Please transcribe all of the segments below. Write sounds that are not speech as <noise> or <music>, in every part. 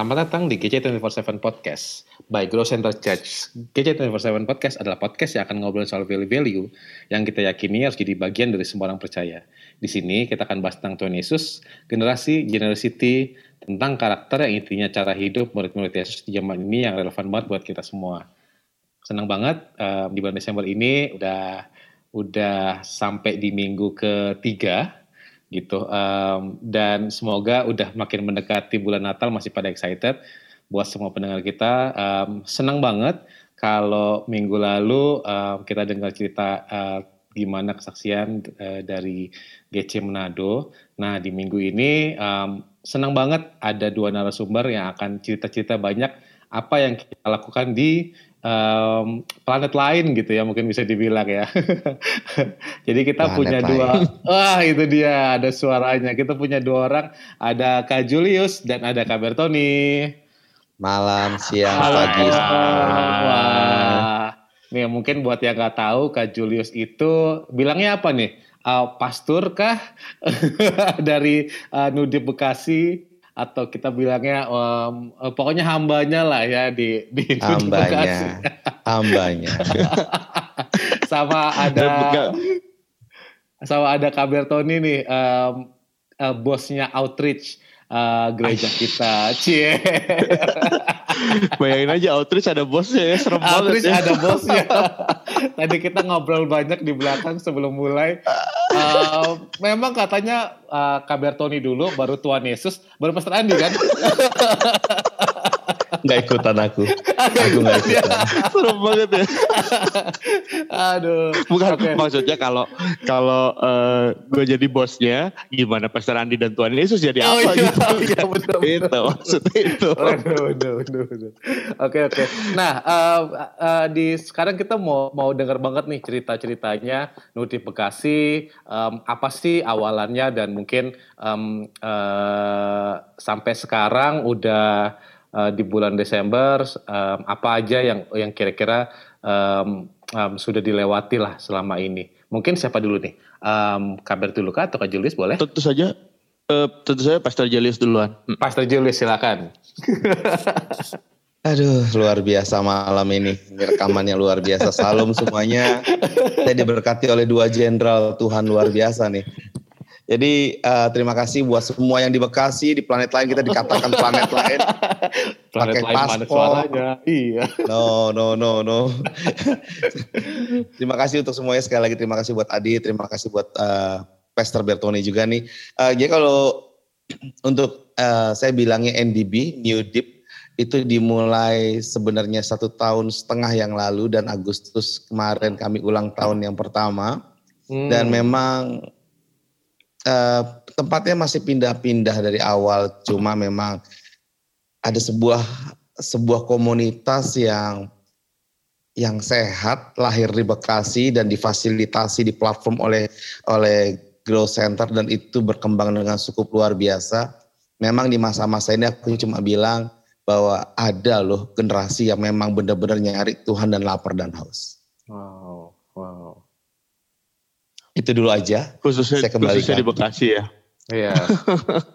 Selamat datang di GC247 Podcast by Grow Center Church. GC247 Podcast adalah podcast yang akan ngobrol soal value-value yang kita yakini harus jadi bagian dari semua orang percaya. Di sini kita akan bahas tentang Tuhan Yesus, generasi, generosity, tentang karakter yang intinya cara hidup murid-murid Yesus di zaman ini yang relevan banget buat kita semua. Senang banget uh, di bulan Desember ini udah udah sampai di minggu ketiga gitu um, dan semoga udah makin mendekati bulan Natal masih pada excited buat semua pendengar kita um, senang banget kalau minggu lalu um, kita dengar cerita uh, gimana kesaksian uh, dari GC Manado. Nah di minggu ini um, senang banget ada dua narasumber yang akan cerita-cerita banyak apa yang kita lakukan di um, planet lain gitu ya mungkin bisa dibilang ya. <laughs> Jadi kita planet punya lain. dua, <laughs> wah itu dia ada suaranya. Kita punya dua orang, ada Kak Julius dan ada Kak Bertoni. Malam, siang, pagi. Wah, nih mungkin buat yang nggak tahu Kak Julius itu bilangnya apa nih? Uh, pastor kah <laughs> dari uh, Nudip Bekasi atau kita bilangnya um, pokoknya hambanya lah ya di di hambanya. hambanya. <laughs> Sama ada sama ada kabar Tony nih um, uh, bosnya outreach uh, gereja kita. Cie. <laughs> Bayangin aja outreach ada bosnya ya, serem outreach banget ya. ada bosnya. <laughs> Tadi kita ngobrol banyak di belakang sebelum mulai. Uh, memang katanya uh, kabar Tony dulu, baru Tuhan Yesus, baru Pastor Andi kan? <laughs> Nggak ikutan aku. Aku nggak ikutan. Serem banget ya. Aduh. Bukan okay. maksudnya kalau kalau uh, gue jadi bosnya, gimana Pastor Andi dan Tuhan Yesus jadi oh, apa iya, gitu? Iya, betul, itu maksudnya itu. Oke oke. Nah uh, uh, di sekarang kita mau mau dengar banget nih cerita ceritanya notifikasi um, apa sih awalannya dan mungkin um, uh, sampai sekarang udah uh, di bulan Desember um, apa aja yang yang kira-kira um, um, sudah dilewati lah selama ini. Mungkin siapa dulu nih? Um, kabar dulu kah atau Kak Julius boleh? Tentu saja uh, tentu saja Pastor Julius duluan. Hmm. Pastor Julius silakan. <laughs> Aduh, luar biasa malam ini. Rekamannya luar biasa. Salam semuanya. Saya diberkati oleh dua jenderal Tuhan luar biasa nih. Jadi uh, terima kasih buat semua yang di Bekasi, di planet lain kita dikatakan planet lain. <laughs> planet pakai lain paspor. Iya. No, no, no, no. terima kasih untuk semuanya sekali lagi. Terima kasih buat Adi, terima kasih buat uh, Pastor Bertoni juga nih. Uh, jadi kalau untuk uh, saya bilangnya NDB, New Deep, itu dimulai sebenarnya satu tahun setengah yang lalu dan Agustus kemarin kami ulang tahun yang pertama. Hmm. Dan memang uh, tempatnya masih pindah-pindah dari awal, cuma memang ada sebuah sebuah komunitas yang yang sehat lahir di Bekasi dan difasilitasi di platform oleh oleh Grow Center dan itu berkembang dengan cukup luar biasa. Memang di masa-masa ini aku cuma bilang bahwa ada loh generasi yang memang benar-benar nyari Tuhan dan lapar dan haus. Wow. Itu dulu aja. Khususnya, saya khususnya di Bekasi ya. Iya.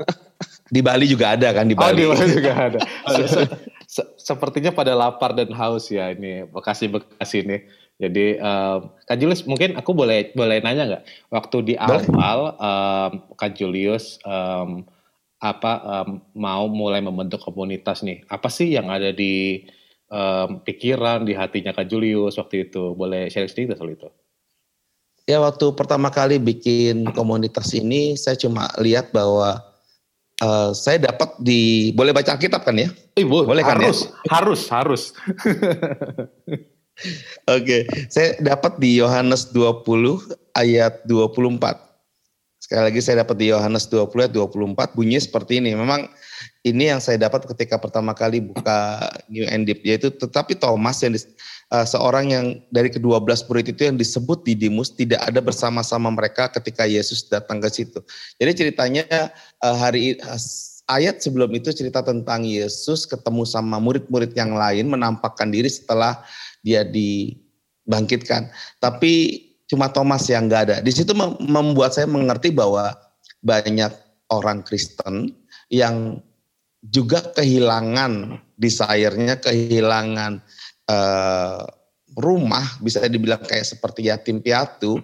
<laughs> di Bali juga ada kan di Bali. Oh, di Bali juga ada. <laughs> se se sepertinya pada lapar dan haus ya ini Bekasi Bekasi ini. Jadi um, Kak Julius mungkin aku boleh boleh nanya nggak waktu di awal um, Kak Julius um, apa um, mau mulai membentuk komunitas nih apa sih yang ada di um, pikiran di hatinya Kak Julius waktu itu boleh share sedikit soal itu? Ya waktu pertama kali bikin komunitas ini saya cuma lihat bahwa uh, saya dapat di boleh baca Alkitab kan ya? Eh, boleh kan harus, ya? Harus, harus. <laughs> Oke, okay. saya dapat di Yohanes 20 ayat 24. Sekali lagi saya dapat di Yohanes 20 ayat 24 bunyinya seperti ini. Memang ini yang saya dapat ketika pertama kali buka New Endip yaitu tetapi Thomas yang uh, seorang yang dari kedua belas murid itu yang disebut Didimus tidak ada bersama-sama mereka ketika Yesus datang ke situ. Jadi ceritanya uh, hari uh, ayat sebelum itu cerita tentang Yesus ketemu sama murid-murid yang lain menampakkan diri setelah dia dibangkitkan. Tapi cuma Thomas yang nggak ada. Di situ membuat saya mengerti bahwa banyak orang Kristen yang juga kehilangan desire-nya, kehilangan uh, rumah, bisa dibilang kayak seperti yatim piatu,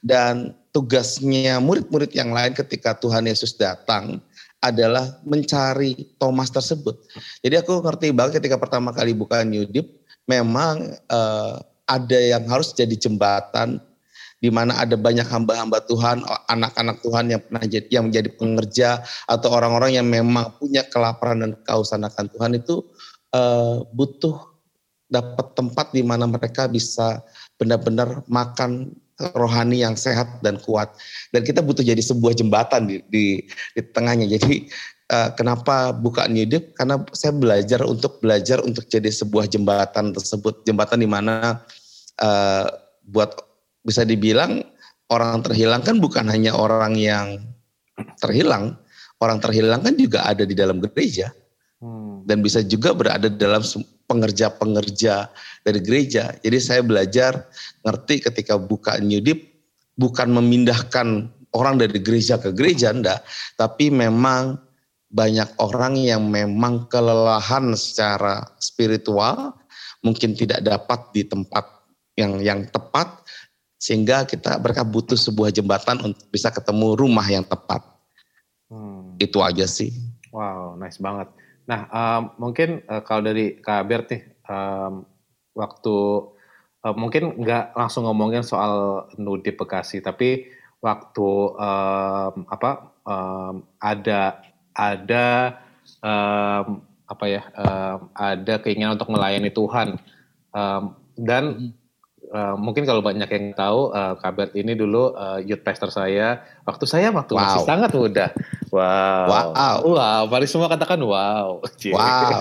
dan tugasnya murid-murid yang lain ketika Tuhan Yesus datang adalah mencari Thomas tersebut. Jadi aku ngerti banget ketika pertama kali buka New Deep, memang uh, ada yang harus jadi jembatan di mana ada banyak hamba-hamba Tuhan, anak-anak Tuhan yang pernah jadi yang menjadi pengerja atau orang-orang yang memang punya kelaparan dan kehausan akan Tuhan itu uh, butuh dapat tempat di mana mereka bisa benar-benar makan rohani yang sehat dan kuat. Dan kita butuh jadi sebuah jembatan di di, di tengahnya. Jadi uh, kenapa buka New Deep? Karena saya belajar untuk belajar untuk jadi sebuah jembatan tersebut, jembatan di mana uh, buat bisa dibilang orang terhilang kan bukan hanya orang yang terhilang, orang terhilang kan juga ada di dalam gereja hmm. dan bisa juga berada dalam pengerja-pengerja dari gereja. Jadi saya belajar ngerti ketika buka New Deep bukan memindahkan orang dari gereja ke gereja enggak, tapi memang banyak orang yang memang kelelahan secara spiritual, mungkin tidak dapat di tempat yang yang tepat sehingga kita mereka butuh sebuah jembatan untuk bisa ketemu rumah yang tepat. Hmm. Itu aja sih. Wow, nice banget. Nah, um, mungkin uh, kalau dari Kak Bert nih, um, waktu uh, mungkin nggak langsung ngomongin soal Nudi Bekasi, tapi waktu um, apa um, ada ada um, apa ya um, ada keinginan untuk melayani Tuhan um, dan hmm. Uh, mungkin kalau banyak yang tahu uh, Kabert ini dulu uh, youth pastor saya waktu saya waktu wow. masih sangat muda. Wow. Wow. Wow. Mari semua katakan wow. <laughs> Wow.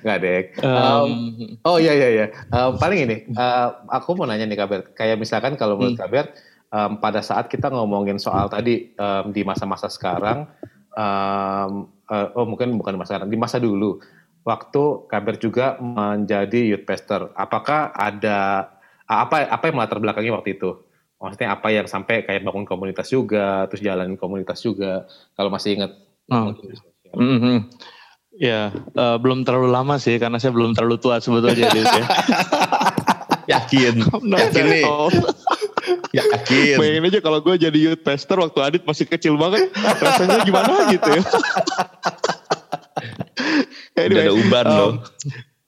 Nggak dek. Um, oh iya iya iya. Um, paling ini uh, aku mau nanya nih Kabert. Kayak misalkan kalau menurut hmm. Kabert um, pada saat kita ngomongin soal tadi um, di masa-masa sekarang um, uh, oh mungkin bukan di masa sekarang di masa dulu waktu Kaber juga menjadi youth pastor. Apakah ada apa apa yang melatar belakangnya waktu itu? Maksudnya apa yang sampai kayak bangun komunitas juga, terus jalanin komunitas juga. Kalau masih ingat. Oh. Mm -hmm. Ya, uh, belum terlalu lama sih karena saya belum terlalu tua sebetulnya ya. <laughs> Yakin. Yakin nih. Yakin. Bayangin aja kalau gue jadi youth pastor waktu Adit masih kecil banget, rasanya gimana gitu ya. <laughs> anyway, ada uban um, loh.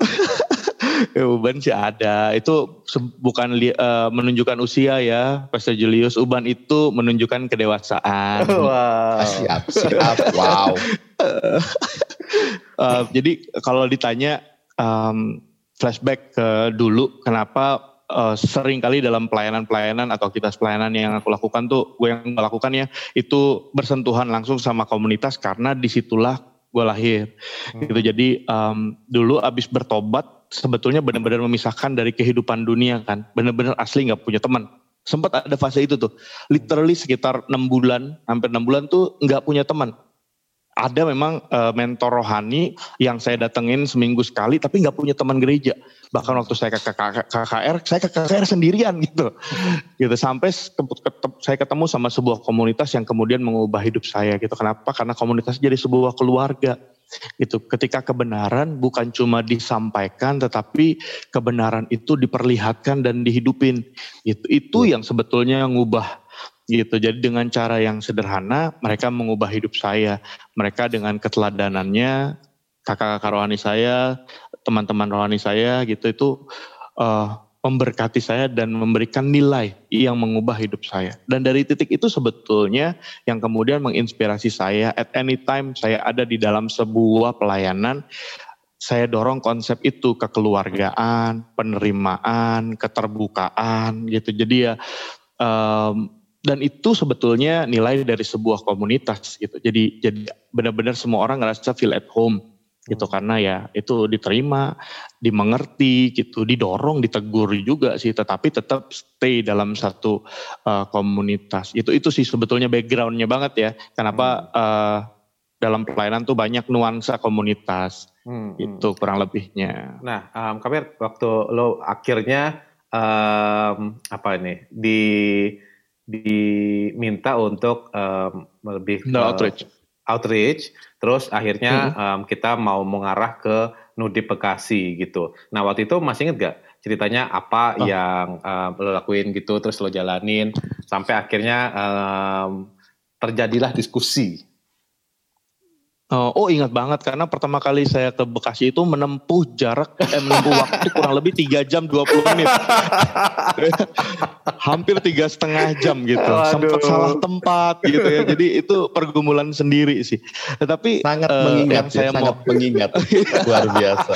<laughs> ya, uban sih ada. Itu bukan uh, menunjukkan usia ya, Pastor Julius. Uban itu menunjukkan kedewasaan. <laughs> Wow. Ah, siap, siap. Wow. uh, <laughs> jadi kalau ditanya um, flashback ke dulu, kenapa uh, sering kali dalam pelayanan-pelayanan atau aktivitas pelayanan yang aku lakukan tuh, gue yang melakukan ya, itu bersentuhan langsung sama komunitas karena di situlah gue lahir. Hmm. gitu. Jadi um, dulu abis bertobat sebetulnya benar-benar memisahkan dari kehidupan dunia kan. Benar-benar asli nggak punya teman. Sempat ada fase itu tuh. Literally sekitar enam bulan hampir enam bulan tuh nggak punya teman. Ada memang uh, mentor rohani yang saya datengin seminggu sekali tapi nggak punya teman gereja bahkan waktu saya ke KKR saya ke KKR sendirian gitu. Gitu sampai saya ketemu sama sebuah komunitas yang kemudian mengubah hidup saya gitu. Kenapa? Karena komunitas jadi sebuah keluarga. Gitu ketika kebenaran bukan cuma disampaikan tetapi kebenaran itu diperlihatkan dan dihidupin. Itu itu yang sebetulnya ngubah. Gitu. Jadi dengan cara yang sederhana mereka mengubah hidup saya. Mereka dengan keteladanannya kakak-kakak rohani saya, teman-teman rohani saya gitu itu uh, memberkati saya dan memberikan nilai yang mengubah hidup saya. Dan dari titik itu sebetulnya yang kemudian menginspirasi saya at any time saya ada di dalam sebuah pelayanan saya dorong konsep itu kekeluargaan, penerimaan, keterbukaan gitu. Jadi ya um, dan itu sebetulnya nilai dari sebuah komunitas gitu. Jadi jadi benar-benar semua orang ngerasa feel at home gitu hmm. karena ya itu diterima, dimengerti gitu, didorong, ditegur juga sih, tetapi tetap stay dalam satu uh, komunitas. Itu itu sih sebetulnya backgroundnya banget ya. Kenapa hmm. uh, dalam pelayanan tuh banyak nuansa komunitas hmm, hmm. itu kurang lebihnya. Nah, um, Kabir, waktu lo akhirnya um, apa ini di diminta untuk um, lebih no outreach. Outreach, terus akhirnya hmm. um, kita mau mengarah ke Nudip Bekasi gitu. Nah waktu itu masih inget gak ceritanya apa oh. yang um, lo lakuin gitu, terus lo jalanin sampai akhirnya um, terjadilah diskusi Oh, oh ingat banget karena pertama kali saya ke Bekasi itu menempuh jarak eh, menempuh waktu kurang lebih tiga jam 20 menit. <laughs> Hampir tiga setengah jam gitu. Sempat salah tempat gitu ya. Jadi itu pergumulan sendiri sih. Tetapi sangat uh, mengingat yang saya ya, sangat mau mengingat <laughs> luar biasa.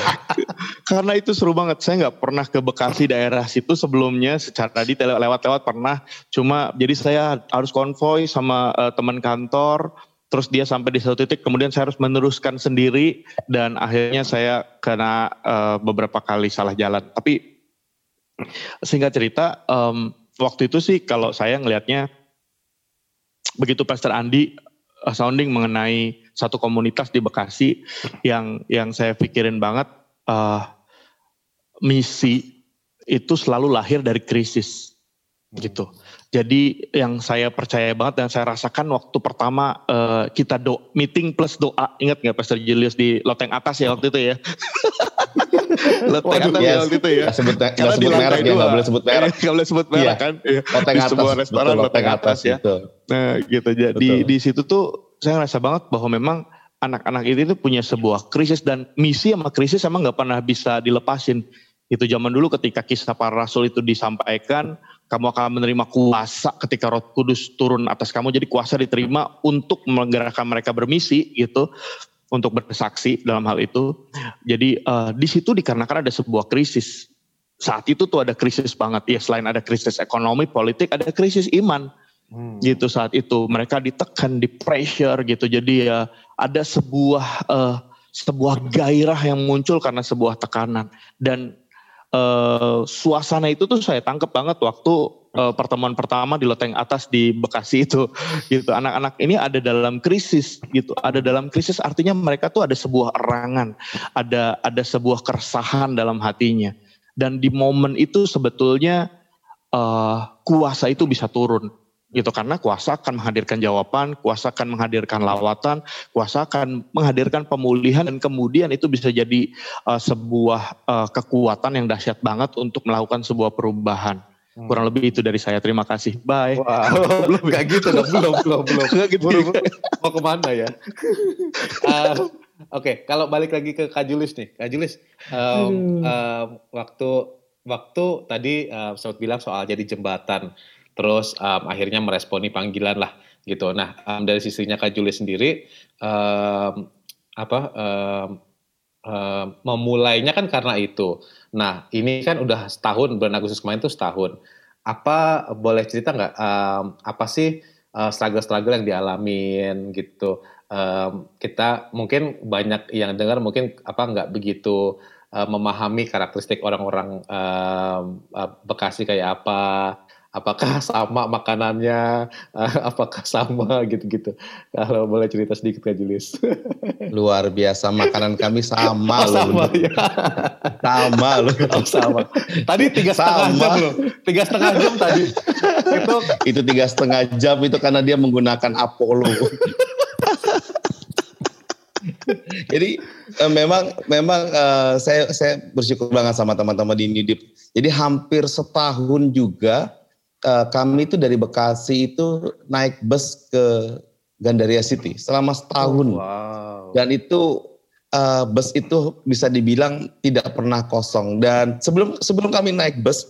karena itu seru banget. Saya nggak pernah ke Bekasi daerah situ sebelumnya secara tadi lewat-lewat pernah. Cuma jadi saya harus konvoy sama uh, teman kantor terus dia sampai di satu titik kemudian saya harus meneruskan sendiri dan akhirnya saya kena uh, beberapa kali salah jalan tapi singkat cerita um, waktu itu sih kalau saya ngelihatnya begitu Pastor Andi uh, sounding mengenai satu komunitas di Bekasi yang yang saya pikirin banget uh, misi itu selalu lahir dari krisis gitu. Jadi yang saya percaya banget dan saya rasakan waktu pertama uh, kita do meeting plus doa, ingat nggak Pastor Julius di loteng atas ya waktu itu ya? <laughs> loteng atas yes. ya waktu itu ya. Gak sebut, gak Karena sebut merek ya, gak boleh sebut merek. <laughs> Gak boleh sebut merek yeah. kan. Iya. Loteng di atas, sebuah restoran betul, loteng atas, atas ya. Betul. Nah gitu, jadi di situ tuh saya ngerasa banget bahwa memang anak-anak itu punya sebuah krisis dan misi sama krisis emang nggak pernah bisa dilepasin. Itu zaman dulu ketika kisah para rasul itu disampaikan, kamu akan menerima kuasa ketika Roh Kudus turun atas kamu. Jadi kuasa diterima untuk menggerakkan mereka bermisi gitu, untuk bersaksi dalam hal itu. Jadi uh, di situ dikarenakan ada sebuah krisis. Saat itu tuh ada krisis banget. Ya selain ada krisis ekonomi, politik, ada krisis iman. Hmm. gitu saat itu mereka ditekan di pressure gitu jadi ya ada sebuah uh, sebuah gairah yang muncul karena sebuah tekanan dan uh, suasana itu tuh saya tangkep banget waktu uh, pertemuan pertama di loteng atas di Bekasi itu <laughs> gitu. Anak-anak ini ada dalam krisis gitu. Ada dalam krisis artinya mereka tuh ada sebuah erangan ada ada sebuah keresahan dalam hatinya. Dan di momen itu sebetulnya uh, kuasa itu bisa turun gitu karena kuasa akan menghadirkan jawaban, kuasa akan menghadirkan lawatan, kuasa akan menghadirkan pemulihan dan kemudian itu bisa jadi uh, sebuah uh, kekuatan yang dahsyat banget untuk melakukan sebuah perubahan. Hmm. Kurang lebih itu dari saya. Terima kasih. Bye. Wow. <laughs> belum gak gitu dong. Belum, belum, belum. Gak gitu. Belum, mau ke mana ya? uh, <laughs> Oke, okay, kalau balik lagi ke Kak Julis nih. Kak Julis, um, uh, waktu waktu tadi uh, sempat bilang soal jadi jembatan terus um, akhirnya meresponi panggilan lah gitu. Nah um, dari sisinya Kak Juli sendiri um, apa um, um, memulainya kan karena itu. Nah ini kan udah setahun bulan Agustus kemarin tuh setahun. Apa boleh cerita nggak um, apa sih uh, struggle-struggle yang dialamin gitu? Um, kita mungkin banyak yang dengar mungkin apa nggak begitu uh, memahami karakteristik orang-orang um, uh, Bekasi kayak apa apakah sama makanannya, apakah sama <laughs> gitu-gitu. Kalau boleh cerita sedikit Kak Julius. <laughs> Luar biasa, makanan kami sama oh, sama, loh. Ya. sama loh. <laughs> Oh, sama. Tadi tiga setengah jam loh. Tiga setengah jam tadi. itu itu tiga setengah jam itu karena dia menggunakan Apollo. Jadi uh, memang memang uh, saya saya bersyukur banget sama teman-teman di Nidip. Jadi hampir setahun juga uh, kami itu dari Bekasi itu naik bus ke Gandaria City selama setahun. Oh, wow. Dan itu uh, bus itu bisa dibilang tidak pernah kosong. Dan sebelum sebelum kami naik bus,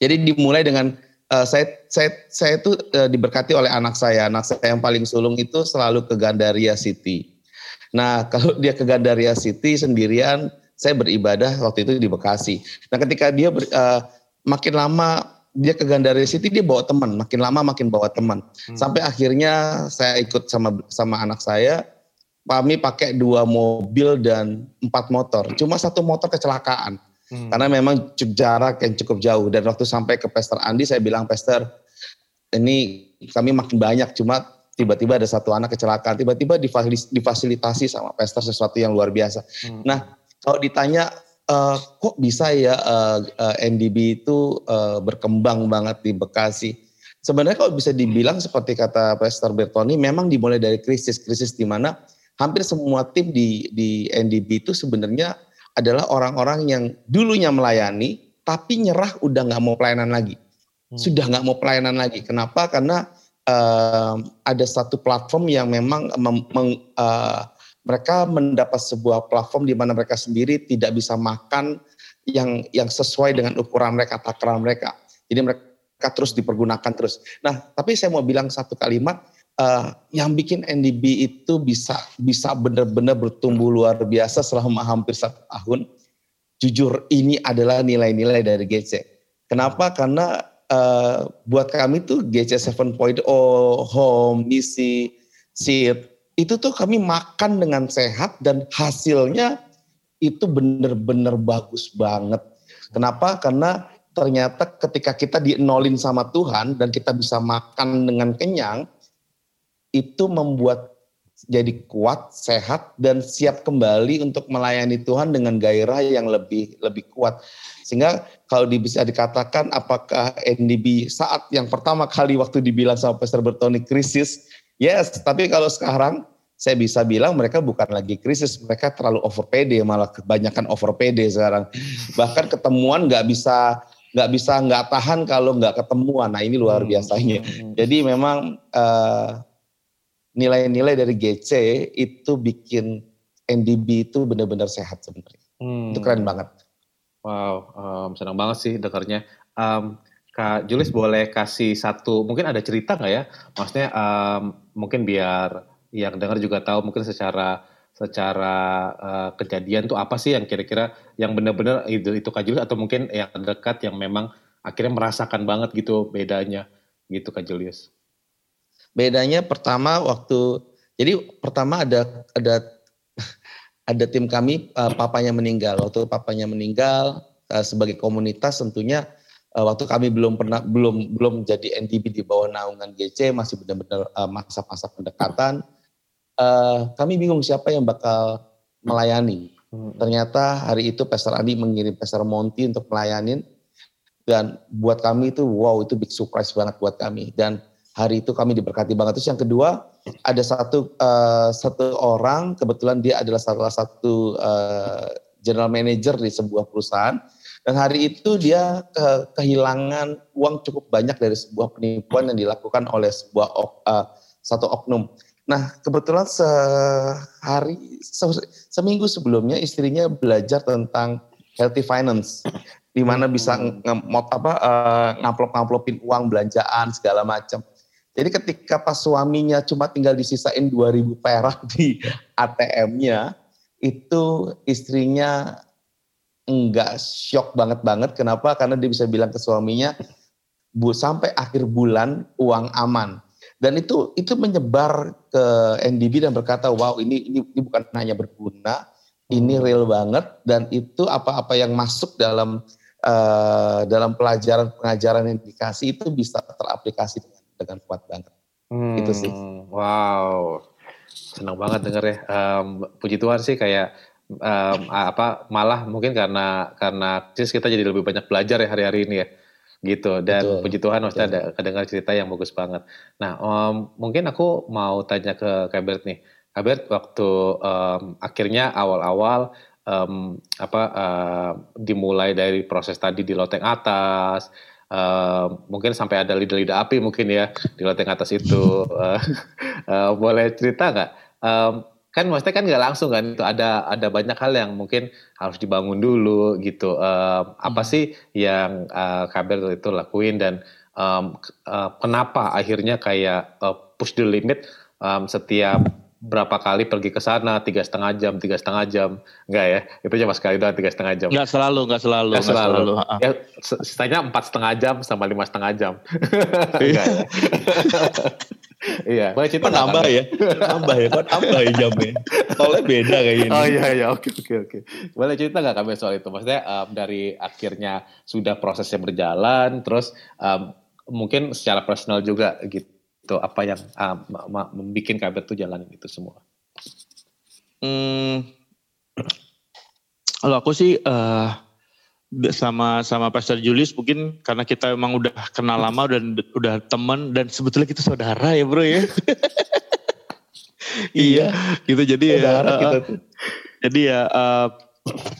jadi dimulai dengan uh, saya saya saya itu uh, diberkati oleh anak saya. Anak saya yang paling sulung itu selalu ke Gandaria City. Nah <laughs> kalau dia ke Gandaria City sendirian, saya beribadah waktu itu di Bekasi. Nah ketika dia ber, uh, makin lama dia ke Gandaria City dia bawa teman, makin lama makin bawa teman. Hmm. Sampai akhirnya saya ikut sama sama anak saya, kami pakai dua mobil dan empat motor. Cuma satu motor kecelakaan. Hmm. Karena memang jarak yang cukup jauh dan waktu sampai ke Pester Andi saya bilang Pester ini kami makin banyak cuma tiba-tiba ada satu anak kecelakaan tiba-tiba difasilitasi sama Pester sesuatu yang luar biasa. Hmm. Nah, kalau ditanya uh, kok bisa ya uh, uh, NDB itu uh, berkembang banget di Bekasi. sebenarnya kalau bisa dibilang seperti kata Pastor Bertoni, memang dimulai dari krisis, krisis di mana hampir semua tim di di NDB itu sebenarnya adalah orang-orang yang dulunya melayani, tapi nyerah udah nggak mau pelayanan lagi, hmm. sudah nggak mau pelayanan lagi. Kenapa? Karena uh, ada satu platform yang memang mem, meng, uh, mereka mendapat sebuah platform di mana mereka sendiri tidak bisa makan yang yang sesuai dengan ukuran mereka, takaran mereka. Jadi mereka terus dipergunakan terus. Nah, tapi saya mau bilang satu kalimat uh, yang bikin NDB itu bisa bisa benar-benar bertumbuh luar biasa selama hampir satu tahun jujur ini adalah nilai-nilai dari GC. Kenapa? Karena uh, buat kami tuh GC 7.0, home, misi, seed, itu tuh kami makan dengan sehat dan hasilnya itu benar-benar bagus banget. Kenapa? Karena ternyata ketika kita dienolin sama Tuhan dan kita bisa makan dengan kenyang, itu membuat jadi kuat, sehat dan siap kembali untuk melayani Tuhan dengan gairah yang lebih lebih kuat. Sehingga kalau bisa dikatakan apakah NDB saat yang pertama kali waktu dibilang sama Pastor Bertoni krisis, yes, tapi kalau sekarang saya bisa bilang mereka bukan lagi krisis, mereka terlalu over PD, malah kebanyakan over PD sekarang. Bahkan ketemuan nggak bisa nggak bisa nggak tahan kalau nggak ketemuan. Nah ini luar hmm. biasanya. Jadi memang uh, nilai-nilai dari GC itu bikin NDB itu benar-benar sehat sebenarnya. Hmm. Itu keren banget. Wow, um, senang banget sih dengarnya. Um, Kak Julis boleh kasih satu, mungkin ada cerita nggak ya? Maksudnya um, mungkin biar yang dengar juga tahu mungkin secara secara uh, kejadian tuh apa sih yang kira-kira yang benar-benar itu itu Kak Julius atau mungkin yang dekat yang memang akhirnya merasakan banget gitu bedanya gitu Kak Julius. Bedanya pertama waktu jadi pertama ada ada ada tim kami uh, papanya meninggal. Waktu papanya meninggal uh, sebagai komunitas tentunya waktu kami belum pernah belum belum jadi NTB di bawah naungan GC masih benar-benar uh, masa-masa pendekatan. Uh, kami bingung siapa yang bakal melayani. Hmm. Ternyata hari itu Pastor Andi mengirim Pastor Monty untuk melayanin dan buat kami itu wow itu big surprise banget buat kami dan hari itu kami diberkati banget. Terus yang kedua ada satu uh, satu orang kebetulan dia adalah salah satu uh, general manager di sebuah perusahaan dan hari itu dia ke, kehilangan uang cukup banyak dari sebuah penipuan yang dilakukan oleh sebuah uh, satu oknum. Nah kebetulan sehari se, seminggu sebelumnya istrinya belajar tentang healthy finance di mana bisa hmm. ngemot apa uh, ngamplop-ngamplopin uang belanjaan segala macam. Jadi ketika pas suaminya cuma tinggal disisain 2000 perak di ATM-nya, itu istrinya enggak shock banget-banget. Kenapa? Karena dia bisa bilang ke suaminya, bu sampai akhir bulan uang aman. Dan itu itu menyebar ke NDB dan berkata, wow ini ini, ini bukan hanya berguna, ini real banget. Dan itu apa-apa yang masuk dalam uh, dalam pelajaran pengajaran yang dikasih itu bisa teraplikasi dengan dengan kuat banget. Hmm, itu sih. Wow, senang banget denger ya. Um, puji Tuhan sih kayak um, apa malah mungkin karena karena just kita jadi lebih banyak belajar ya hari-hari ini ya gitu dan Betul. puji Tuhan maksudnya ada kedengar cerita yang bagus banget. Nah um, mungkin aku mau tanya ke Kabert nih, Kabert waktu um, akhirnya awal-awal um, apa uh, dimulai dari proses tadi di loteng atas, Uh, mungkin sampai ada lidah-lidah api mungkin ya di loteng atas itu uh, <laughs> uh, <laughs> boleh cerita nggak? Um, kan maksudnya kan nggak langsung kan itu ada ada banyak hal yang mungkin harus dibangun dulu gitu. Um, apa hmm. sih yang uh, kabar itu lakuin dan um, uh, kenapa akhirnya kayak uh, push the limit um, setiap berapa kali pergi ke sana tiga setengah jam tiga setengah jam enggak ya itu cuma sekali doang tiga setengah jam enggak selalu enggak selalu enggak selalu, selalu. ya sisanya empat setengah jam sama lima setengah jam <laughs> ya? <laughs> iya boleh cerita nambah ya? Nambah ya kok nambah ya jamnya? Soalnya beda kayak gini oh iya iya oke oke oke. Boleh cerita nggak kami soal itu? Maksudnya um, dari akhirnya sudah prosesnya berjalan terus um, mungkin secara personal juga gitu itu apa yang uh, membuat kabar tuh jalan itu semua? Hmm, kalau aku sih uh, sama sama Pastor Julius mungkin karena kita emang udah kenal lama dan udah temen dan sebetulnya kita saudara ya bro ya. iya, gitu jadi ya. Uh, jadi ya uh,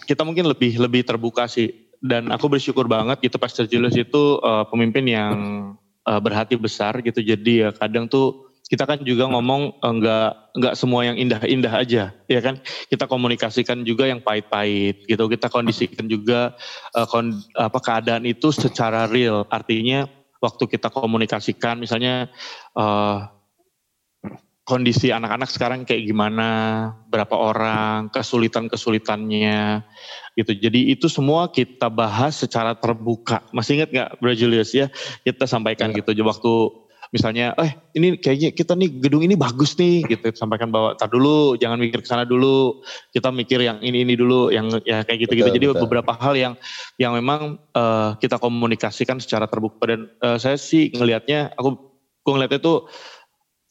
kita mungkin lebih lebih terbuka sih dan aku bersyukur banget gitu Pastor Julius itu uh, pemimpin yang uh, berhati besar gitu jadi ya kadang tuh kita kan juga ngomong enggak enggak semua yang indah-indah aja ya kan kita komunikasikan juga yang pahit-pahit gitu kita kondisikan juga uh, kon, apa keadaan itu secara real artinya waktu kita komunikasikan misalnya uh, kondisi anak-anak sekarang kayak gimana, berapa orang, kesulitan-kesulitannya gitu. Jadi itu semua kita bahas secara terbuka. Masih ingat nggak Bro Julius ya? Kita sampaikan ya. gitu waktu misalnya, eh ini kayaknya kita nih gedung ini bagus nih gitu. Sampaikan bahwa tar dulu, jangan mikir ke sana dulu. Kita mikir yang ini ini dulu, yang ya kayak gitu-gitu. Jadi betul. beberapa hal yang yang memang uh, kita komunikasikan secara terbuka dan uh, saya sih ngelihatnya, aku aku ngelihatnya tuh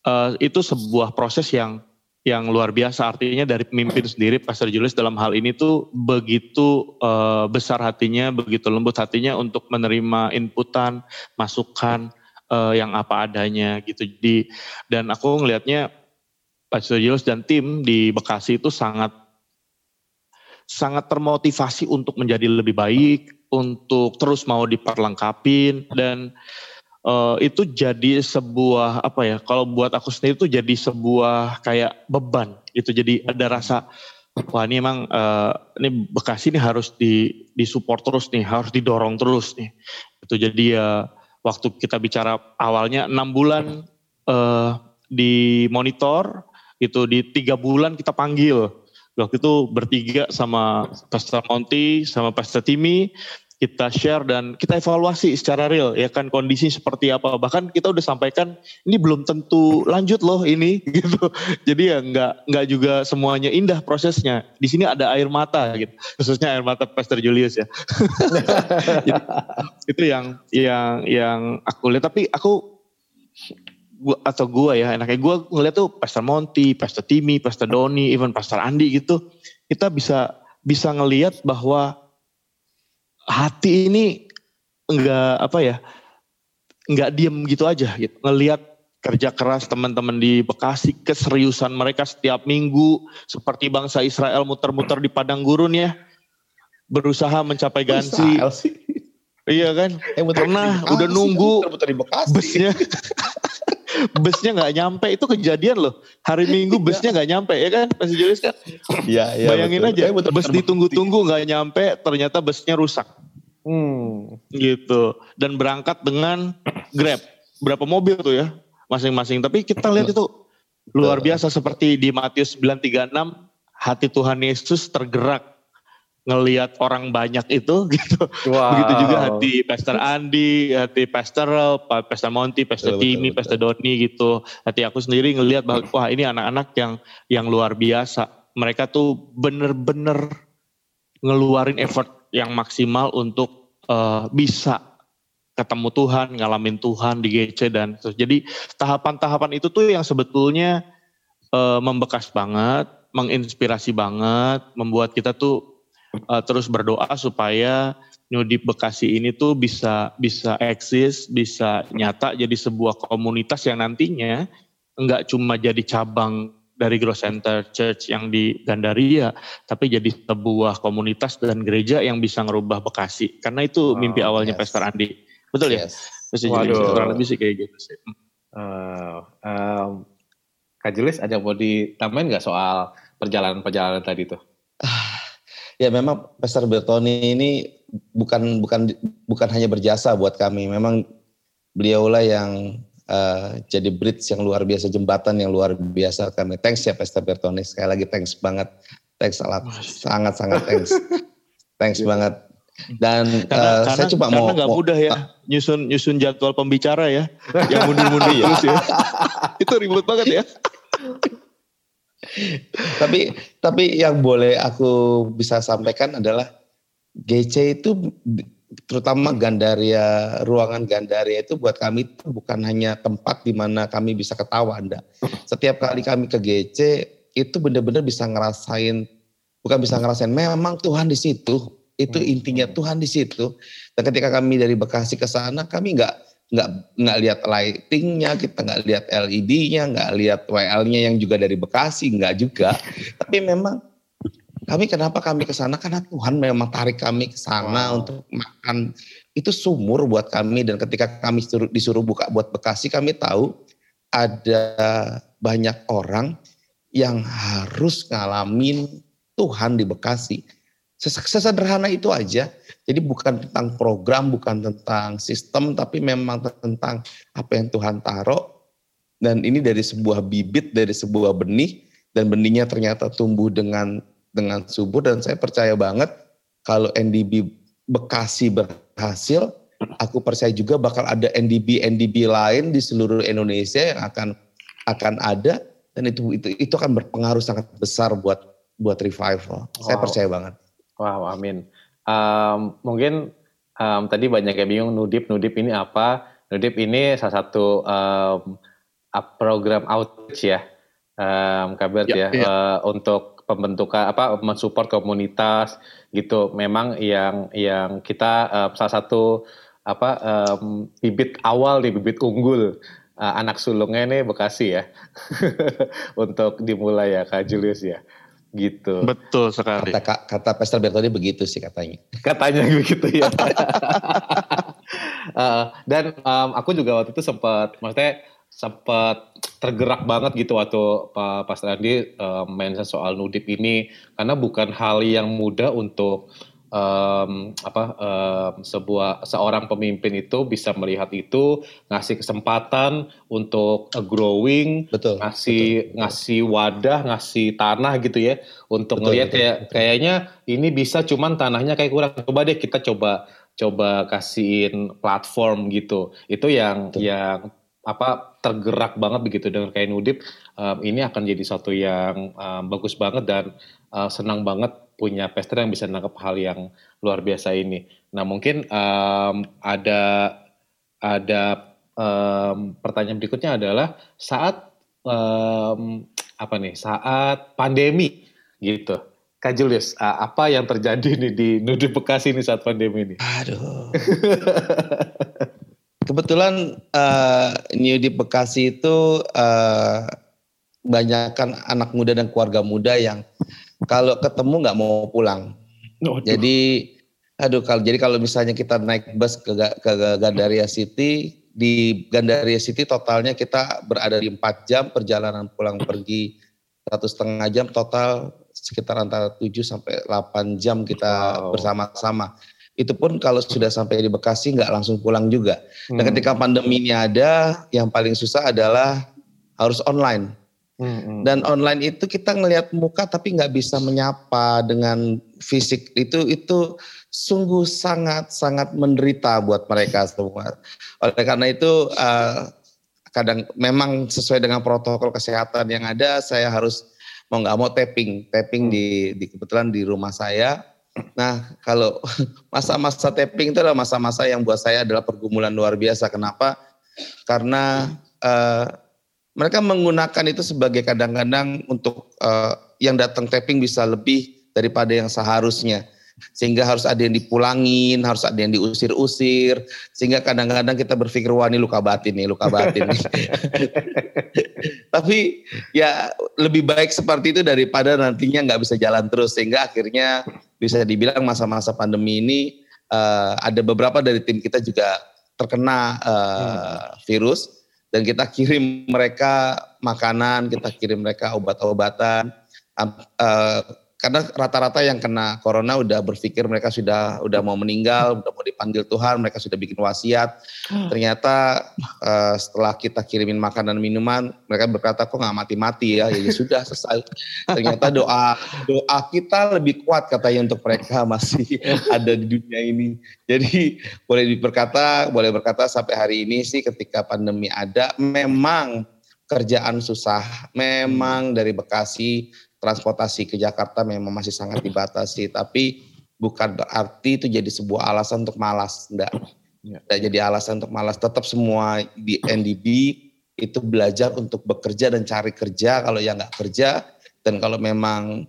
uh, itu sebuah proses yang yang luar biasa artinya dari pemimpin sendiri Pastor Julius dalam hal ini tuh begitu uh, besar hatinya begitu lembut hatinya untuk menerima inputan masukan uh, yang apa adanya gitu. Di dan aku ngelihatnya Pastor Julius dan tim di Bekasi itu sangat sangat termotivasi untuk menjadi lebih baik untuk terus mau diperlengkapin dan uh, itu jadi sebuah apa ya kalau buat aku sendiri itu jadi sebuah kayak beban itu jadi ada rasa wah ini emang uh, ini Bekasi ini harus di disupport terus nih harus didorong terus nih. Itu jadi ya uh, waktu kita bicara awalnya enam bulan uh, di monitor itu di tiga bulan kita panggil. Waktu itu bertiga sama Pastor Monty sama Pastor Timmy kita share dan kita evaluasi secara real ya kan kondisi seperti apa. Bahkan kita udah sampaikan ini belum tentu lanjut loh ini <laughs> gitu. Jadi ya nggak nggak juga semuanya indah prosesnya. Di sini ada air mata gitu. Khususnya air mata Pastor Julius ya. <laughs> Itu yang yang yang aku lihat. Tapi aku gua atau gua ya enaknya gua ngeliat tuh Pastor Monty, Pastor Timmy, Pastor Doni, even Pastor Andi gitu kita bisa bisa ngelihat bahwa hati ini enggak apa ya enggak diem gitu aja gitu. Ngelihat kerja keras teman-teman di Bekasi keseriusan mereka setiap minggu seperti bangsa Israel muter-muter di padang gurun ya. Berusaha mencapai ganti. Iya kan? Eh, pernah udah nunggu muter di Bekasi. busnya <laughs> busnya nggak nyampe itu kejadian loh. Hari minggu <laughs> busnya nggak nyampe ya kan? Masih Julius kan? Ya, ya, bayangin betul. aja eh, betul, bus ditunggu-tunggu nggak nyampe ternyata busnya rusak. Hmm. gitu. Dan berangkat dengan Grab. Berapa mobil tuh ya masing-masing. Tapi kita lihat itu luar biasa seperti di Matius 936 hati Tuhan Yesus tergerak ngelihat orang banyak itu <laughs> gitu. Wow. Begitu juga hati Pastor Andi, hati Pastor Pastor Monty, Pastor Timmy, Pastor Doni gitu. Hati aku sendiri ngelihat bahwa wah ini anak-anak yang yang luar biasa. Mereka tuh bener-bener ngeluarin effort yang maksimal untuk uh, bisa ketemu Tuhan, ngalamin Tuhan di GC dan terus. Jadi tahapan-tahapan itu tuh yang sebetulnya uh, membekas banget, menginspirasi banget, membuat kita tuh uh, terus berdoa supaya New Deep Bekasi ini tuh bisa bisa eksis, bisa nyata jadi sebuah komunitas yang nantinya enggak cuma jadi cabang dari Grow Center Church yang di Gandaria, tapi jadi sebuah komunitas dan gereja yang bisa ngerubah Bekasi. Karena itu oh, mimpi awalnya yes. Pastor Andi. Betul ya? yes. ya? Waduh. Jadi kurang lebih sih kayak gitu sih. Uh, um, Kak Julis ada mau ditambahin nggak soal perjalanan-perjalanan tadi tuh? Ya memang Pastor Bertoni ini bukan bukan bukan hanya berjasa buat kami. Memang beliaulah yang uh, jadi bridge yang luar biasa, jembatan yang luar biasa kami. Thanks ya Pastor Bertoni. Sekali lagi thanks banget. Thanks sangat sangat sangat thanks. <laughs> thanks iya. banget. Dan karena, uh, saya coba karena mau nggak mudah ya nyusun nyusun jadwal pembicara ya <laughs> yang mundur-mundur terus ya. <laughs> Itu ribet banget ya tapi tapi yang boleh aku bisa sampaikan adalah GC itu terutama Gandaria ruangan Gandaria itu buat kami itu bukan hanya tempat di mana kami bisa ketawa Anda. Setiap kali kami ke GC itu benar-benar bisa ngerasain bukan bisa ngerasain memang Tuhan di situ Itu intinya Tuhan di situ. Dan ketika kami dari Bekasi ke sana, kami nggak nggak nggak lihat lightingnya, kita nggak lihat LED-nya, nggak lihat WL-nya yang juga dari Bekasi, nggak juga. <laughs> Tapi memang kami kenapa kami ke sana karena Tuhan memang tarik kami ke sana wow. untuk makan itu sumur buat kami dan ketika kami disuruh, disuruh buka buat Bekasi kami tahu ada banyak orang yang harus ngalamin Tuhan di Bekasi. Sesederhana itu aja. Jadi bukan tentang program, bukan tentang sistem, tapi memang tentang apa yang Tuhan taruh. Dan ini dari sebuah bibit, dari sebuah benih, dan benihnya ternyata tumbuh dengan dengan subur dan saya percaya banget kalau NDB Bekasi berhasil, aku percaya juga bakal ada NDB NDB lain di seluruh Indonesia yang akan akan ada dan itu itu itu akan berpengaruh sangat besar buat buat revival. Wow. Saya percaya banget. Wow, amin. Um, mungkin um, tadi banyak yang bingung Nudip Nudip ini apa? Nudip ini salah satu um, program outreach ya, um, kabar ya, ya, ya. Uh, untuk pembentukan apa mensupport komunitas gitu. Memang yang yang kita uh, salah satu apa um, bibit awal di bibit unggul uh, anak sulungnya ini Bekasi ya. <laughs> Untuk dimulai ya Kak Julius ya. Gitu. Betul sekali. Kata kata Pastor Bertoni begitu sih katanya. <laughs> Katanya begitu ya. uh, <laughs> dan um, aku juga waktu itu sempat maksudnya sempat tergerak banget gitu waktu Pak Pastor Andi uh, mention soal nudip ini karena bukan hal yang mudah untuk um, apa um, sebuah seorang pemimpin itu bisa melihat itu ngasih kesempatan untuk growing betul, ngasih betul, ngasih wadah ngasih tanah gitu ya untuk ngelihat kayak betul. kayaknya ini bisa cuman tanahnya kayak kurang coba deh kita coba coba kasihin platform gitu itu yang betul. yang apa tergerak banget begitu dengan kain udip um, ini akan jadi satu yang um, bagus banget dan uh, senang banget punya pester yang bisa nangkep hal yang luar biasa ini. Nah mungkin um, ada ada um, pertanyaan berikutnya adalah saat um, apa nih saat pandemi gitu. Kak Julius, apa yang terjadi nih di Nudip Bekasi ini saat pandemi ini? Aduh. <laughs> Kebetulan uh, New di Bekasi itu uh, banyakkan anak muda dan keluarga muda yang kalau ketemu nggak mau pulang. Oh, jadi, aduh kalau jadi kalau misalnya kita naik bus ke, ke Gandaria City di Gandaria City totalnya kita berada di empat jam perjalanan pulang pergi satu setengah jam total sekitar antara 7 sampai 8 jam kita wow. bersama-sama itu pun kalau sudah sampai di Bekasi nggak langsung pulang juga. Dan hmm. ketika pandemi ini ada, yang paling susah adalah harus online. Hmm. Dan online itu kita ngelihat muka tapi nggak bisa menyapa dengan fisik itu itu sungguh sangat sangat menderita buat mereka semua. Oleh karena itu uh, kadang memang sesuai dengan protokol kesehatan yang ada, saya harus mau nggak mau tapping, tapping hmm. di, di kebetulan di rumah saya Nah, kalau <laughs> masa-masa tapping itu adalah masa-masa yang buat saya adalah pergumulan luar biasa. Kenapa? Karena uh, mereka menggunakan itu sebagai kadang-kadang untuk uh, yang datang tapping bisa lebih daripada yang seharusnya sehingga harus ada yang dipulangin, harus ada yang diusir-usir, sehingga kadang-kadang kita berpikir wah ini luka batin nih, luka batin nih. <laughs> Tapi ya lebih baik seperti itu daripada nantinya nggak bisa jalan terus, sehingga akhirnya bisa dibilang masa-masa pandemi ini uh, ada beberapa dari tim kita juga terkena uh, virus dan kita kirim mereka makanan, kita kirim mereka obat-obatan. Uh, karena rata-rata yang kena corona udah berpikir mereka sudah udah mau meninggal, udah mau dipanggil Tuhan, mereka sudah bikin wasiat. Hmm. Ternyata uh, setelah kita kirimin makanan minuman, mereka berkata kok nggak mati-mati ya, ya, ya sudah selesai. Ternyata doa doa kita lebih kuat katanya untuk mereka <laughs> masih ada di dunia ini. Jadi boleh berkata, boleh berkata sampai hari ini sih ketika pandemi ada, memang kerjaan susah, memang dari Bekasi transportasi ke Jakarta memang masih sangat dibatasi, tapi bukan berarti itu jadi sebuah alasan untuk malas, enggak. Enggak jadi alasan untuk malas. Tetap semua di NDB itu belajar untuk bekerja dan cari kerja kalau yang nggak kerja dan kalau memang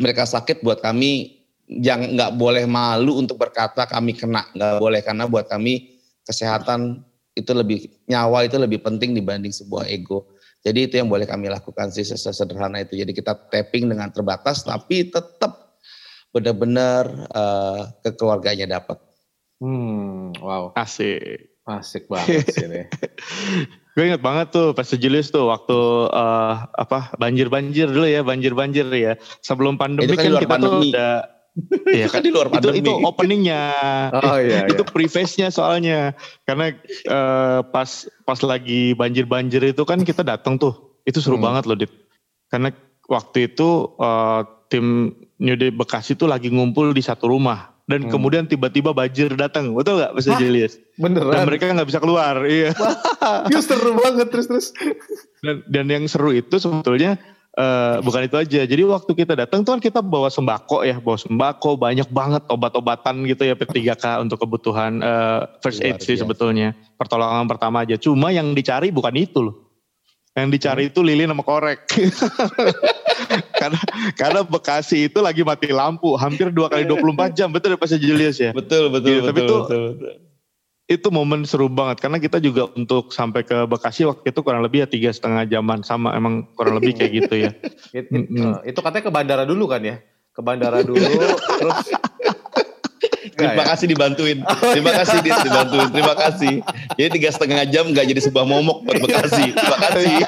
mereka sakit buat kami jangan nggak boleh malu untuk berkata kami kena, nggak boleh karena buat kami kesehatan itu lebih nyawa itu lebih penting dibanding sebuah ego. Jadi itu yang boleh kami lakukan sih sesederhana itu. Jadi kita tapping dengan terbatas tapi tetap benar-benar uh, kekeluarganya dapat. Hmm, wow. Asik. Asik banget sih ini. <laughs> Gue inget banget tuh pas Julius tuh waktu uh, apa banjir-banjir dulu ya, banjir-banjir ya. Sebelum pandemi kan, kan kita pandemi. tuh udah Iya kan di luar pandemi. Itu, itu openingnya. Oh iya. <laughs> itu iya. preface-nya soalnya. Karena uh, pas pas lagi banjir-banjir itu kan kita datang tuh. Itu seru hmm. banget loh, Dit. Karena waktu itu uh, tim New Day Bekasi tuh lagi ngumpul di satu rumah dan hmm. kemudian tiba-tiba banjir datang betul nggak Mas Julius beneran dan mereka nggak bisa keluar iya <laughs> Iya seru banget terus terus dan dan yang seru itu sebetulnya uh, bukan itu aja jadi waktu kita datang tuh kan kita bawa sembako ya bawa sembako banyak banget obat-obatan gitu ya P3K untuk kebutuhan uh, first aid sih sebetulnya pertolongan pertama aja cuma yang dicari bukan itu loh yang dicari itu lilin sama korek. <laughs> karena karena Bekasi itu lagi mati lampu hampir dua kali 24 jam betul ya Pak Julius ya. Betul betul gitu. betul. Tapi itu betul, betul. Itu momen seru banget karena kita juga untuk sampai ke Bekasi waktu itu kurang lebih ya tiga setengah jaman sama emang kurang lebih kayak gitu ya. <laughs> It, it, uh, itu katanya ke bandara dulu kan ya? Ke bandara dulu <laughs> terus Terima kasih dibantuin. Terima kasih dibantuin. Terima kasih. Jadi tiga setengah jam nggak jadi sebuah momok buat Bekasi. Terima kasih.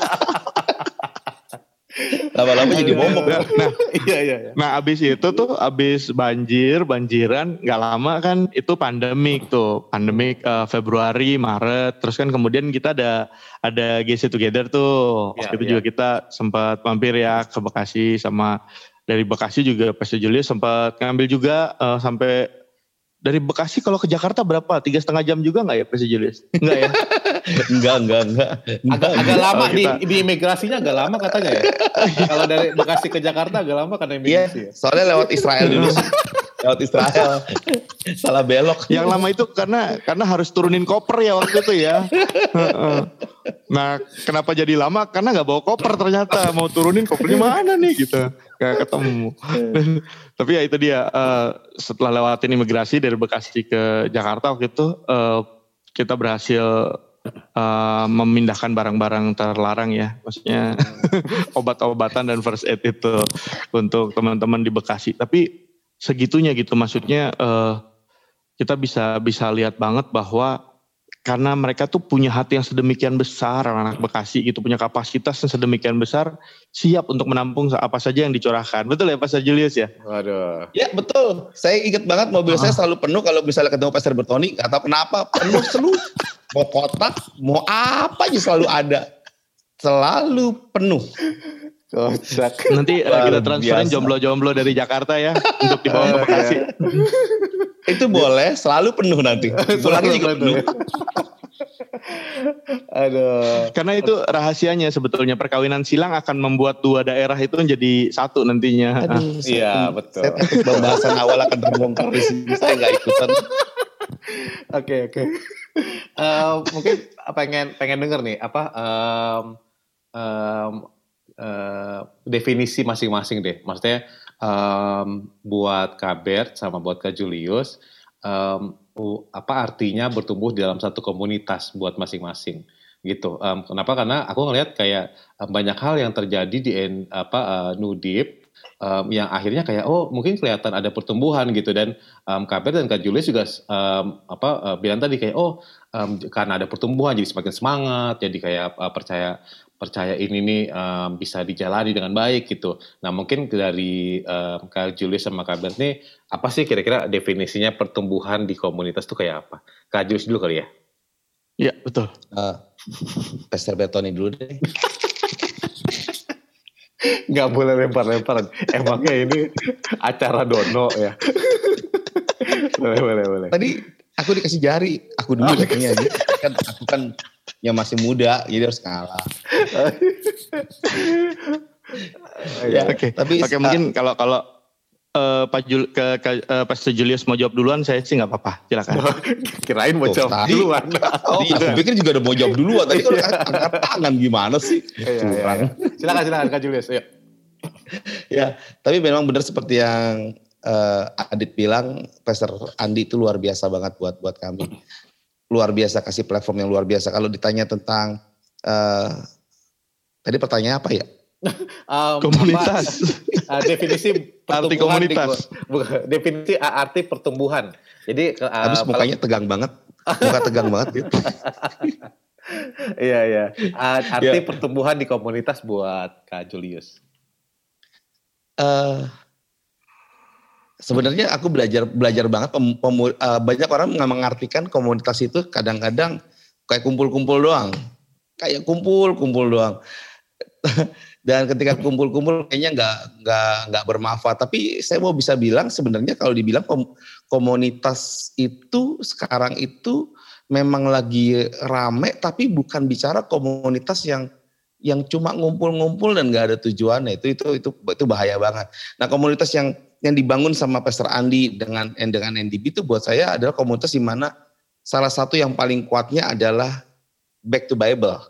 Lama-lama jadi momok. Nah, nah, <laughs> iya, iya, iya. Nah, abis itu tuh, abis banjir, banjiran, nggak lama kan itu pandemik tuh, pandemik uh, Februari, Maret, terus kan kemudian kita ada ada GC Together tuh, waktu ya, itu ya. juga kita sempat mampir ya ke Bekasi sama dari Bekasi juga Pastor Julius sempat ngambil juga uh, sampai dari Bekasi kalau ke Jakarta berapa? Tiga setengah jam juga nggak ya Presiden Julius? Enggak ya? <laughs> enggak, enggak, enggak. Agak, agak lama oh, di, di imigrasinya agak lama katanya ya. <laughs> kalau dari Bekasi ke Jakarta agak lama karena imigrasi iya, ya. Soalnya lewat Israel dulu. lewat Israel. Salah belok. Yang lama itu karena karena harus turunin koper ya waktu itu ya. nah, kenapa jadi lama? Karena nggak bawa koper ternyata. Mau turunin kopernya mana nih gitu. Gak ketemu. <laughs> Tapi ya itu dia uh, setelah lewatin imigrasi dari Bekasi ke Jakarta waktu itu uh, kita berhasil uh, memindahkan barang-barang terlarang ya, maksudnya <laughs> obat-obatan dan first aid itu untuk teman-teman di Bekasi. Tapi segitunya gitu, maksudnya uh, kita bisa bisa lihat banget bahwa karena mereka tuh punya hati yang sedemikian besar anak-anak Bekasi gitu punya kapasitas yang sedemikian besar siap untuk menampung apa saja yang dicurahkan. Betul ya Pastor Julius ya? Waduh. Ya betul. Saya ingat banget mobil ah. saya selalu penuh kalau misalnya ketemu Pastor Bertoni nggak tahu kenapa penuh seluruh. Mau kotak mau apa aja selalu ada. Selalu penuh. Kocak. Nanti uh, kita transferin jomblo-jomblo dari Jakarta ya untuk dibawa ke Bekasi. Itu boleh, selalu penuh nanti. <laughs> Pulangnya juga penuh. <laughs> Aduh. Karena itu rahasianya sebetulnya perkawinan silang akan membuat dua daerah itu menjadi satu nantinya. <laughs> iya betul. Pembahasan awal akan terbongkar di sini. Saya nggak ikutan. Oke oke. Eh, mungkin pengen pengen denger nih apa um, um, uh, definisi masing-masing deh. Maksudnya um, buat Kabert sama buat Kak Julius, um, apa artinya bertumbuh di dalam satu komunitas buat masing-masing gitu. Um, kenapa? Karena aku ngelihat kayak um, banyak hal yang terjadi di apa uh, Nudip um, yang akhirnya kayak oh mungkin kelihatan ada pertumbuhan gitu dan um, Kabir dan Kak Julius juga um, apa uh, bilang tadi kayak oh um, karena ada pertumbuhan jadi semakin semangat jadi kayak uh, percaya percaya ini nih um, bisa dijalani dengan baik gitu. Nah mungkin dari um, Kak Julius sama Kak Bert nih apa sih kira-kira definisinya pertumbuhan di komunitas tuh kayak apa? Kak Julius dulu kali ya? Iya betul. Uh, Pester Betoni dulu deh. Gak boleh lempar-lempar. Emangnya ini acara dono ya? boleh, boleh, boleh. Tadi aku dikasih jari. Aku dulu <laughs> oh, kayaknya. Kan aku kan yang masih muda jadi harus kalah. <laughs> ya, oke. Okay. Tapi okay, uh, mungkin kalau kalau uh, Pak Jul ke, ke uh, Pak Julius mau jawab duluan saya sih nggak apa-apa. Silakan. Kirain mau oh, jawab tadi, duluan. <laughs> Oh, tadi aku pikir juga udah mau jawab duluan. Tadi kalau angkat tangan gimana sih? Iya, iya, iya. Silakan silakan Kak Julius. Ayo. <laughs> ya, tapi memang benar seperti yang uh, Adit bilang Pastor Andi itu luar biasa banget buat buat kami. Luar biasa kasih platform yang luar biasa. Kalau ditanya tentang uh, tadi pertanyaan apa ya? <laughs> um, komunitas. Apa, uh, definisi arti komunitas. Di, definisi arti pertumbuhan. Jadi uh, habis mukanya kalau, tegang banget. Muka tegang banget gitu. <laughs> Iya iya. Arti yeah. pertumbuhan di komunitas buat Kak Julius. Uh, sebenarnya aku belajar belajar banget pem, pem, uh, banyak orang mengartikan komunitas itu kadang-kadang kayak kumpul-kumpul doang. Kayak kumpul-kumpul doang. <laughs> Dan ketika kumpul-kumpul kayaknya nggak nggak nggak bermanfaat. Tapi saya mau bisa bilang sebenarnya kalau dibilang komunitas itu sekarang itu memang lagi rame tapi bukan bicara komunitas yang yang cuma ngumpul-ngumpul dan nggak ada tujuannya. Itu itu itu itu bahaya banget. Nah komunitas yang yang dibangun sama Pastor Andi dengan dengan NDB itu buat saya adalah komunitas di mana salah satu yang paling kuatnya adalah back to Bible,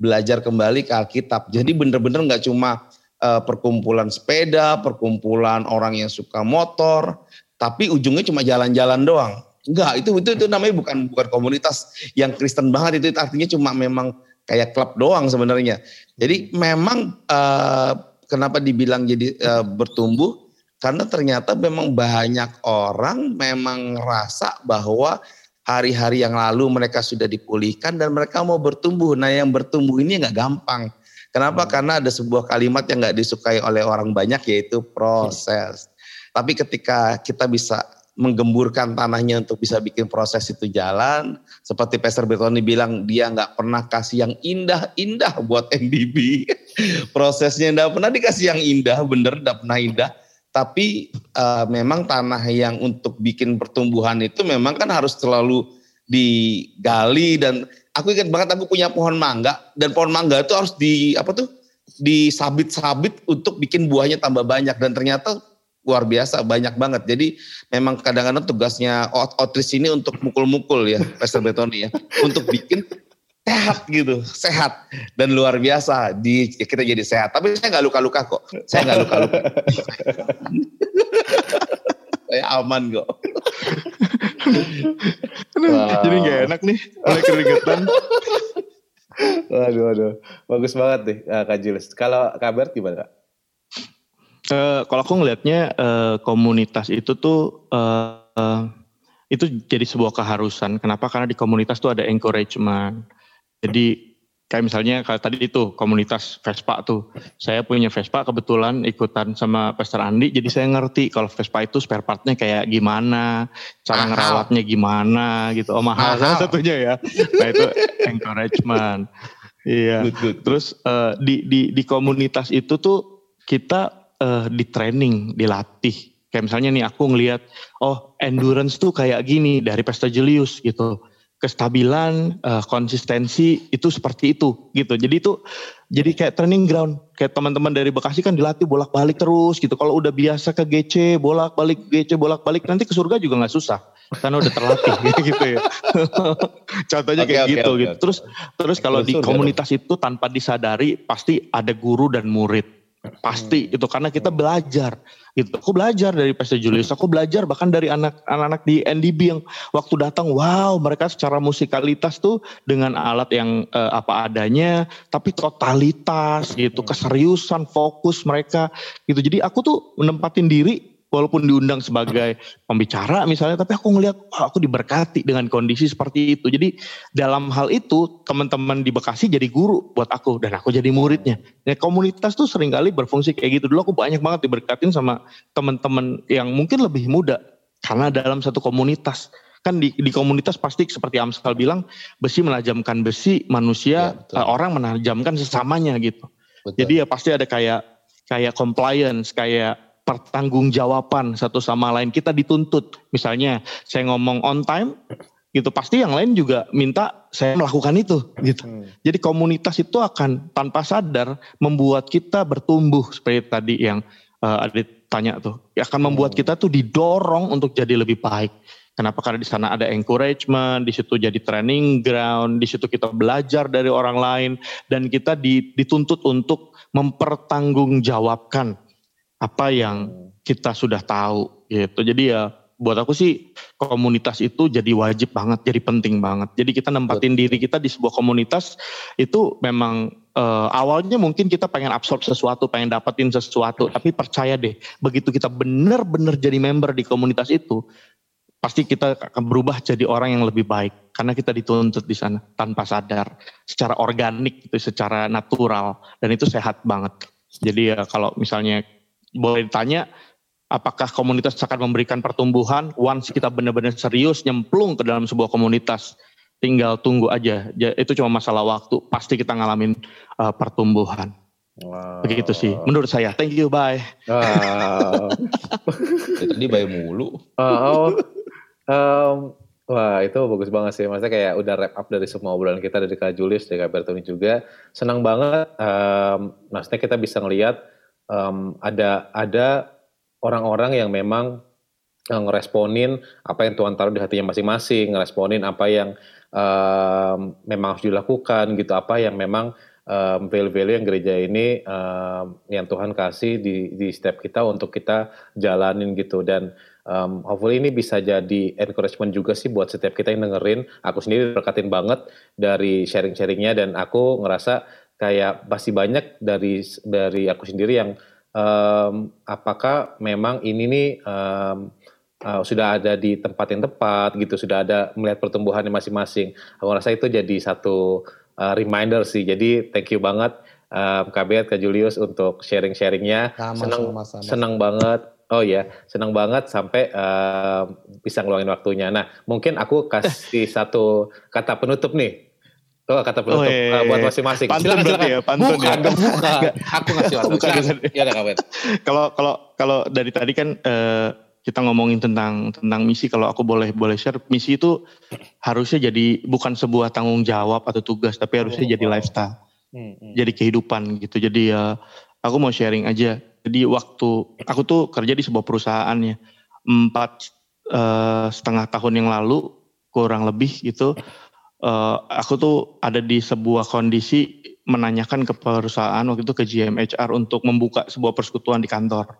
belajar kembali ke Alkitab. Jadi bener-bener nggak cuma uh, perkumpulan sepeda, perkumpulan orang yang suka motor, tapi ujungnya cuma jalan-jalan doang. Enggak, itu itu itu namanya bukan bukan komunitas yang Kristen banget itu artinya cuma memang kayak klub doang sebenarnya. Jadi memang uh, kenapa dibilang jadi uh, bertumbuh karena ternyata memang banyak orang memang rasa bahwa hari-hari yang lalu mereka sudah dipulihkan dan mereka mau bertumbuh. Nah yang bertumbuh ini nggak gampang. Kenapa? Hmm. Karena ada sebuah kalimat yang nggak disukai oleh orang banyak yaitu proses. Hmm. Tapi ketika kita bisa menggemburkan tanahnya untuk bisa bikin proses itu jalan. Seperti Pastor Bertoni bilang dia nggak pernah kasih yang indah-indah buat MDB. <laughs> Prosesnya nggak pernah dikasih yang indah, bener nggak pernah indah tapi uh, memang tanah yang untuk bikin pertumbuhan itu memang kan harus selalu digali dan aku ingat banget aku punya pohon mangga dan pohon mangga itu harus di apa tuh disabit-sabit untuk bikin buahnya tambah banyak dan ternyata luar biasa banyak banget. Jadi memang kadang-kadang tugasnya outreach ini untuk mukul-mukul ya <laughs> Pastor Betoni ya untuk bikin sehat gitu, sehat dan luar biasa di kita jadi sehat. Tapi saya nggak luka-luka kok, saya nggak luka-luka. <laughs> saya aman kok. wow. Jadi nggak enak nih, mulai keringetan. waduh, waduh, bagus banget nih Kak Jules. Kalau kabar gimana Kak? Uh, kalau aku ngelihatnya uh, komunitas itu tuh uh, uh, itu jadi sebuah keharusan. Kenapa? Karena di komunitas tuh ada encouragement jadi kayak misalnya kalau tadi itu komunitas Vespa tuh. Saya punya Vespa kebetulan ikutan sama Pastor Andi jadi saya ngerti kalau Vespa itu spare partnya kayak gimana, cara mahal. ngerawatnya gimana gitu. Oh mahal, mahal. salah satunya ya. Nah itu encouragement. Iya. Good, good. Terus uh, di di di komunitas itu tuh kita uh, di training, dilatih. Kayak misalnya nih aku ngelihat oh endurance tuh kayak gini dari Pastor Julius gitu kestabilan, uh, konsistensi itu seperti itu gitu. Jadi itu jadi kayak training ground. Kayak teman-teman dari Bekasi kan dilatih bolak-balik terus gitu. Kalau udah biasa ke GC, bolak-balik GC, bolak-balik nanti ke surga juga nggak susah karena udah terlatih <laughs> gitu ya. <laughs> Contohnya okay, kayak okay, gitu okay, gitu. Terus terus kalau di komunitas itu tanpa disadari pasti ada guru dan murid Pasti hmm. itu karena kita belajar. Gitu. Aku belajar dari Pastor Julius, aku belajar bahkan dari anak-anak di NDB yang waktu datang, wow, mereka secara musikalitas tuh dengan alat yang uh, apa adanya, tapi totalitas gitu, hmm. keseriusan, fokus mereka gitu. Jadi aku tuh menempatin diri walaupun diundang sebagai pembicara misalnya, tapi aku ngelihat oh, aku diberkati dengan kondisi seperti itu. Jadi dalam hal itu teman-teman di Bekasi jadi guru buat aku dan aku jadi muridnya. Ya, komunitas tuh sering kali berfungsi kayak gitu. Dulu aku banyak banget diberkatin sama teman-teman yang mungkin lebih muda karena dalam satu komunitas kan di, di komunitas pasti seperti Amsal bilang besi menajamkan besi manusia ya, orang menajamkan sesamanya gitu. Betul. Jadi ya pasti ada kayak kayak compliance kayak pertanggungjawaban satu sama lain. Kita dituntut. Misalnya saya ngomong on time, gitu pasti yang lain juga minta saya melakukan itu gitu. Hmm. Jadi komunitas itu akan tanpa sadar membuat kita bertumbuh seperti tadi yang uh, ada tanya tuh. Ya akan membuat hmm. kita tuh didorong untuk jadi lebih baik. Kenapa? Karena di sana ada encouragement, di situ jadi training ground, di situ kita belajar dari orang lain dan kita dituntut untuk mempertanggungjawabkan apa yang kita sudah tahu gitu. Jadi ya buat aku sih komunitas itu jadi wajib banget, jadi penting banget. Jadi kita nempatin Betul. diri kita di sebuah komunitas itu memang uh, awalnya mungkin kita pengen absorb sesuatu, pengen dapetin sesuatu, tapi percaya deh, begitu kita benar-benar jadi member di komunitas itu, pasti kita akan berubah jadi orang yang lebih baik karena kita dituntut di sana tanpa sadar, secara organik itu, secara natural dan itu sehat banget. Jadi ya kalau misalnya boleh ditanya apakah komunitas akan memberikan pertumbuhan once kita benar-benar serius nyemplung ke dalam sebuah komunitas? Tinggal tunggu aja. Itu cuma masalah waktu. Pasti kita ngalamin uh, pertumbuhan. Wow. begitu sih. Menurut saya. Thank you. Bye. Wow. <laughs> tadi bye mulu. Uh, oh. Um, Wah itu bagus banget sih, maksudnya kayak udah wrap up dari semua obrolan kita dari Kak Julius, dari Kak Bertoni juga. Senang banget, um, maksudnya kita bisa ngelihat um, ada ada orang-orang yang memang uh, ngeresponin apa yang Tuhan taruh di hatinya masing-masing, ngeresponin apa yang um, memang harus dilakukan gitu, apa yang memang um, value-value yang gereja ini um, yang Tuhan kasih di di setiap kita untuk kita jalanin gitu dan um, hopefully ini bisa jadi encouragement juga sih buat setiap kita yang dengerin. Aku sendiri berkatin banget dari sharing-sharingnya dan aku ngerasa kayak pasti banyak dari dari aku sendiri yang um, apakah memang ini nih um, uh, sudah ada di tempat yang tepat gitu, sudah ada melihat pertumbuhan masing-masing. Aku rasa itu jadi satu uh, reminder sih. Jadi thank you banget um, Bet, Kak Julius untuk sharing-sharingnya. Senang, senang banget. Oh ya, senang banget sampai uh, bisa ngeluangin waktunya. Nah, mungkin aku kasih <laughs> satu kata penutup nih Tuh kata penutup oh, iya, uh, buat masing-masing. Pantun silakan, silakan. ya, pantun bukan, ya. Bukan, <laughs> Aku ngasih waktu. bukan, Ya udah Kalau kalau kalau dari tadi kan uh, kita ngomongin tentang tentang misi kalau aku boleh boleh share misi itu harusnya jadi bukan sebuah tanggung jawab atau tugas tapi harusnya oh, jadi wow. lifestyle. Hmm, hmm. Jadi kehidupan gitu. Jadi ya aku mau sharing aja. Jadi waktu aku tuh kerja di sebuah perusahaan ya empat uh, setengah tahun yang lalu kurang lebih gitu uh, aku tuh ada di sebuah kondisi menanyakan ke perusahaan waktu itu ke GMHR untuk membuka sebuah persekutuan di kantor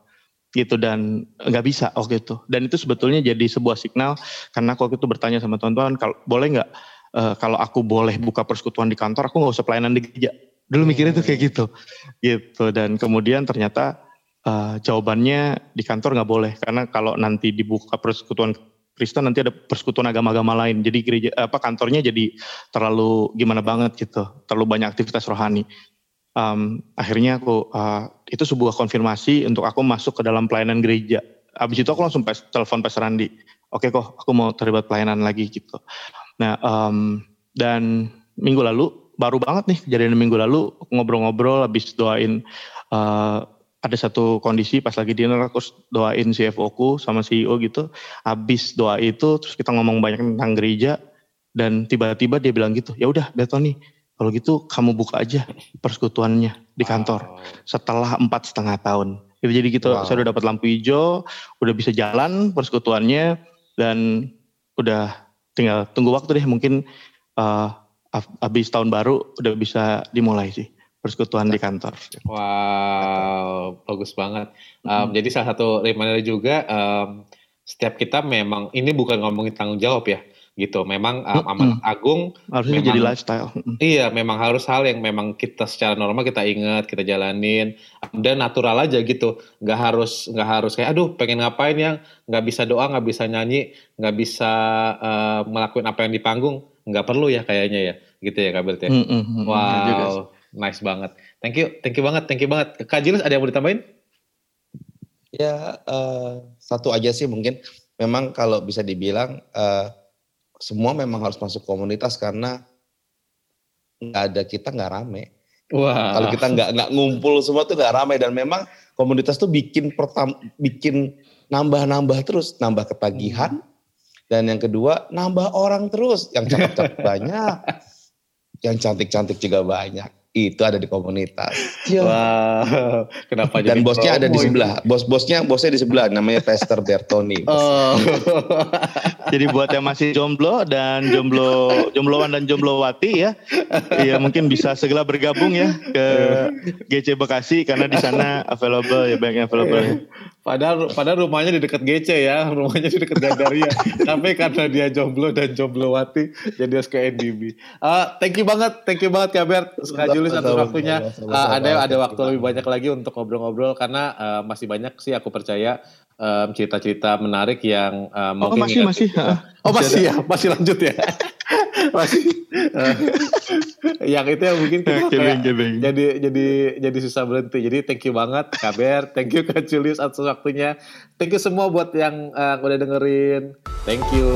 gitu. Dan nggak bisa waktu itu. Dan itu sebetulnya jadi sebuah signal karena aku waktu itu bertanya sama teman-teman kalau boleh nggak uh, kalau aku boleh buka persekutuan di kantor aku nggak usah pelayanan di gereja. Dulu mikirnya tuh kayak gitu. Gitu. Dan kemudian ternyata uh, jawabannya di kantor nggak boleh karena kalau nanti dibuka persekutuan Kristen nanti ada persekutuan agama-agama lain. Jadi gereja apa kantornya jadi terlalu gimana banget gitu, terlalu banyak aktivitas rohani. Um, akhirnya aku uh, itu sebuah konfirmasi untuk aku masuk ke dalam pelayanan gereja. Habis itu aku langsung pes, telepon Pastor Randi. Oke kok, aku mau terlibat pelayanan lagi gitu. Nah um, dan minggu lalu baru banget nih kejadian minggu lalu ngobrol-ngobrol habis doain uh, ada satu kondisi pas lagi dinner aku doain CFO ku sama CEO gitu habis doa itu terus kita ngomong banyak tentang gereja dan tiba-tiba dia bilang gitu ya udah Betoni kalau gitu kamu buka aja persekutuannya di kantor wow. setelah empat setengah tahun jadi gitu wow. saya udah dapat lampu hijau udah bisa jalan persekutuannya dan udah tinggal tunggu waktu deh mungkin uh, habis tahun baru udah bisa dimulai sih persekutuan di kantor. Wow, bagus banget. Um, hmm. Jadi salah satu reminder juga um, setiap kita memang ini bukan ngomongin tanggung jawab ya, gitu. Memang um, amanat agung harusnya memang, jadi lifestyle. Iya, memang harus hal yang memang kita secara normal kita ingat, kita jalanin dan natural aja gitu. Gak harus nggak harus kayak aduh pengen ngapain yang nggak bisa doa, nggak bisa nyanyi, nggak bisa uh, melakukan apa yang di panggung, nggak perlu ya kayaknya ya, gitu ya Kak Bert ya. Mm -hmm. Wow. Nice banget. Thank you, thank you banget, thank you banget. Kak Jilis ada yang mau ditambahin? Ya uh, satu aja sih mungkin. Memang kalau bisa dibilang uh, semua memang harus masuk komunitas karena nggak ada kita nggak rame. Wah. Kalau kita nggak nggak ngumpul semua tuh nggak rame dan memang komunitas tuh bikin pertam bikin nambah-nambah terus, nambah ketagihan. Dan yang kedua nambah orang terus, yang cakep-cakep <laughs> banyak, yang cantik-cantik juga banyak itu ada di komunitas. Wow, kenapa Dan bosnya ada di sebelah. Bos-bosnya bosnya di sebelah namanya Pastor Bertoni. Oh. Jadi buat yang masih jomblo dan jomblo jombloan dan jomblowati ya, ya mungkin bisa segera bergabung ya ke GC Bekasi karena di sana available ya banyak available. Padahal padahal rumahnya di dekat GC ya, rumahnya di dekat Gandaria. Tapi karena dia jomblo dan jomblowati, jadi harus ke NDB. Uh, thank you banget, thank you banget Kabar. Sekali Julius atas waktunya. Uh, ada ada waktu lebih banyak lagi untuk ngobrol-ngobrol karena uh, masih banyak sih aku percaya um, cerita-cerita menarik yang uh, oh, masih masih. <laughs> Oh masih ya, <laughs> masih lanjut ya. <laughs> masih. Uh, yang itu yang mungkin kita kayak jadi jadi jadi susah berhenti. Jadi thank you banget Kabar, thank you Kak Julius atas waktunya. Thank you semua buat yang uh, udah dengerin. Thank you.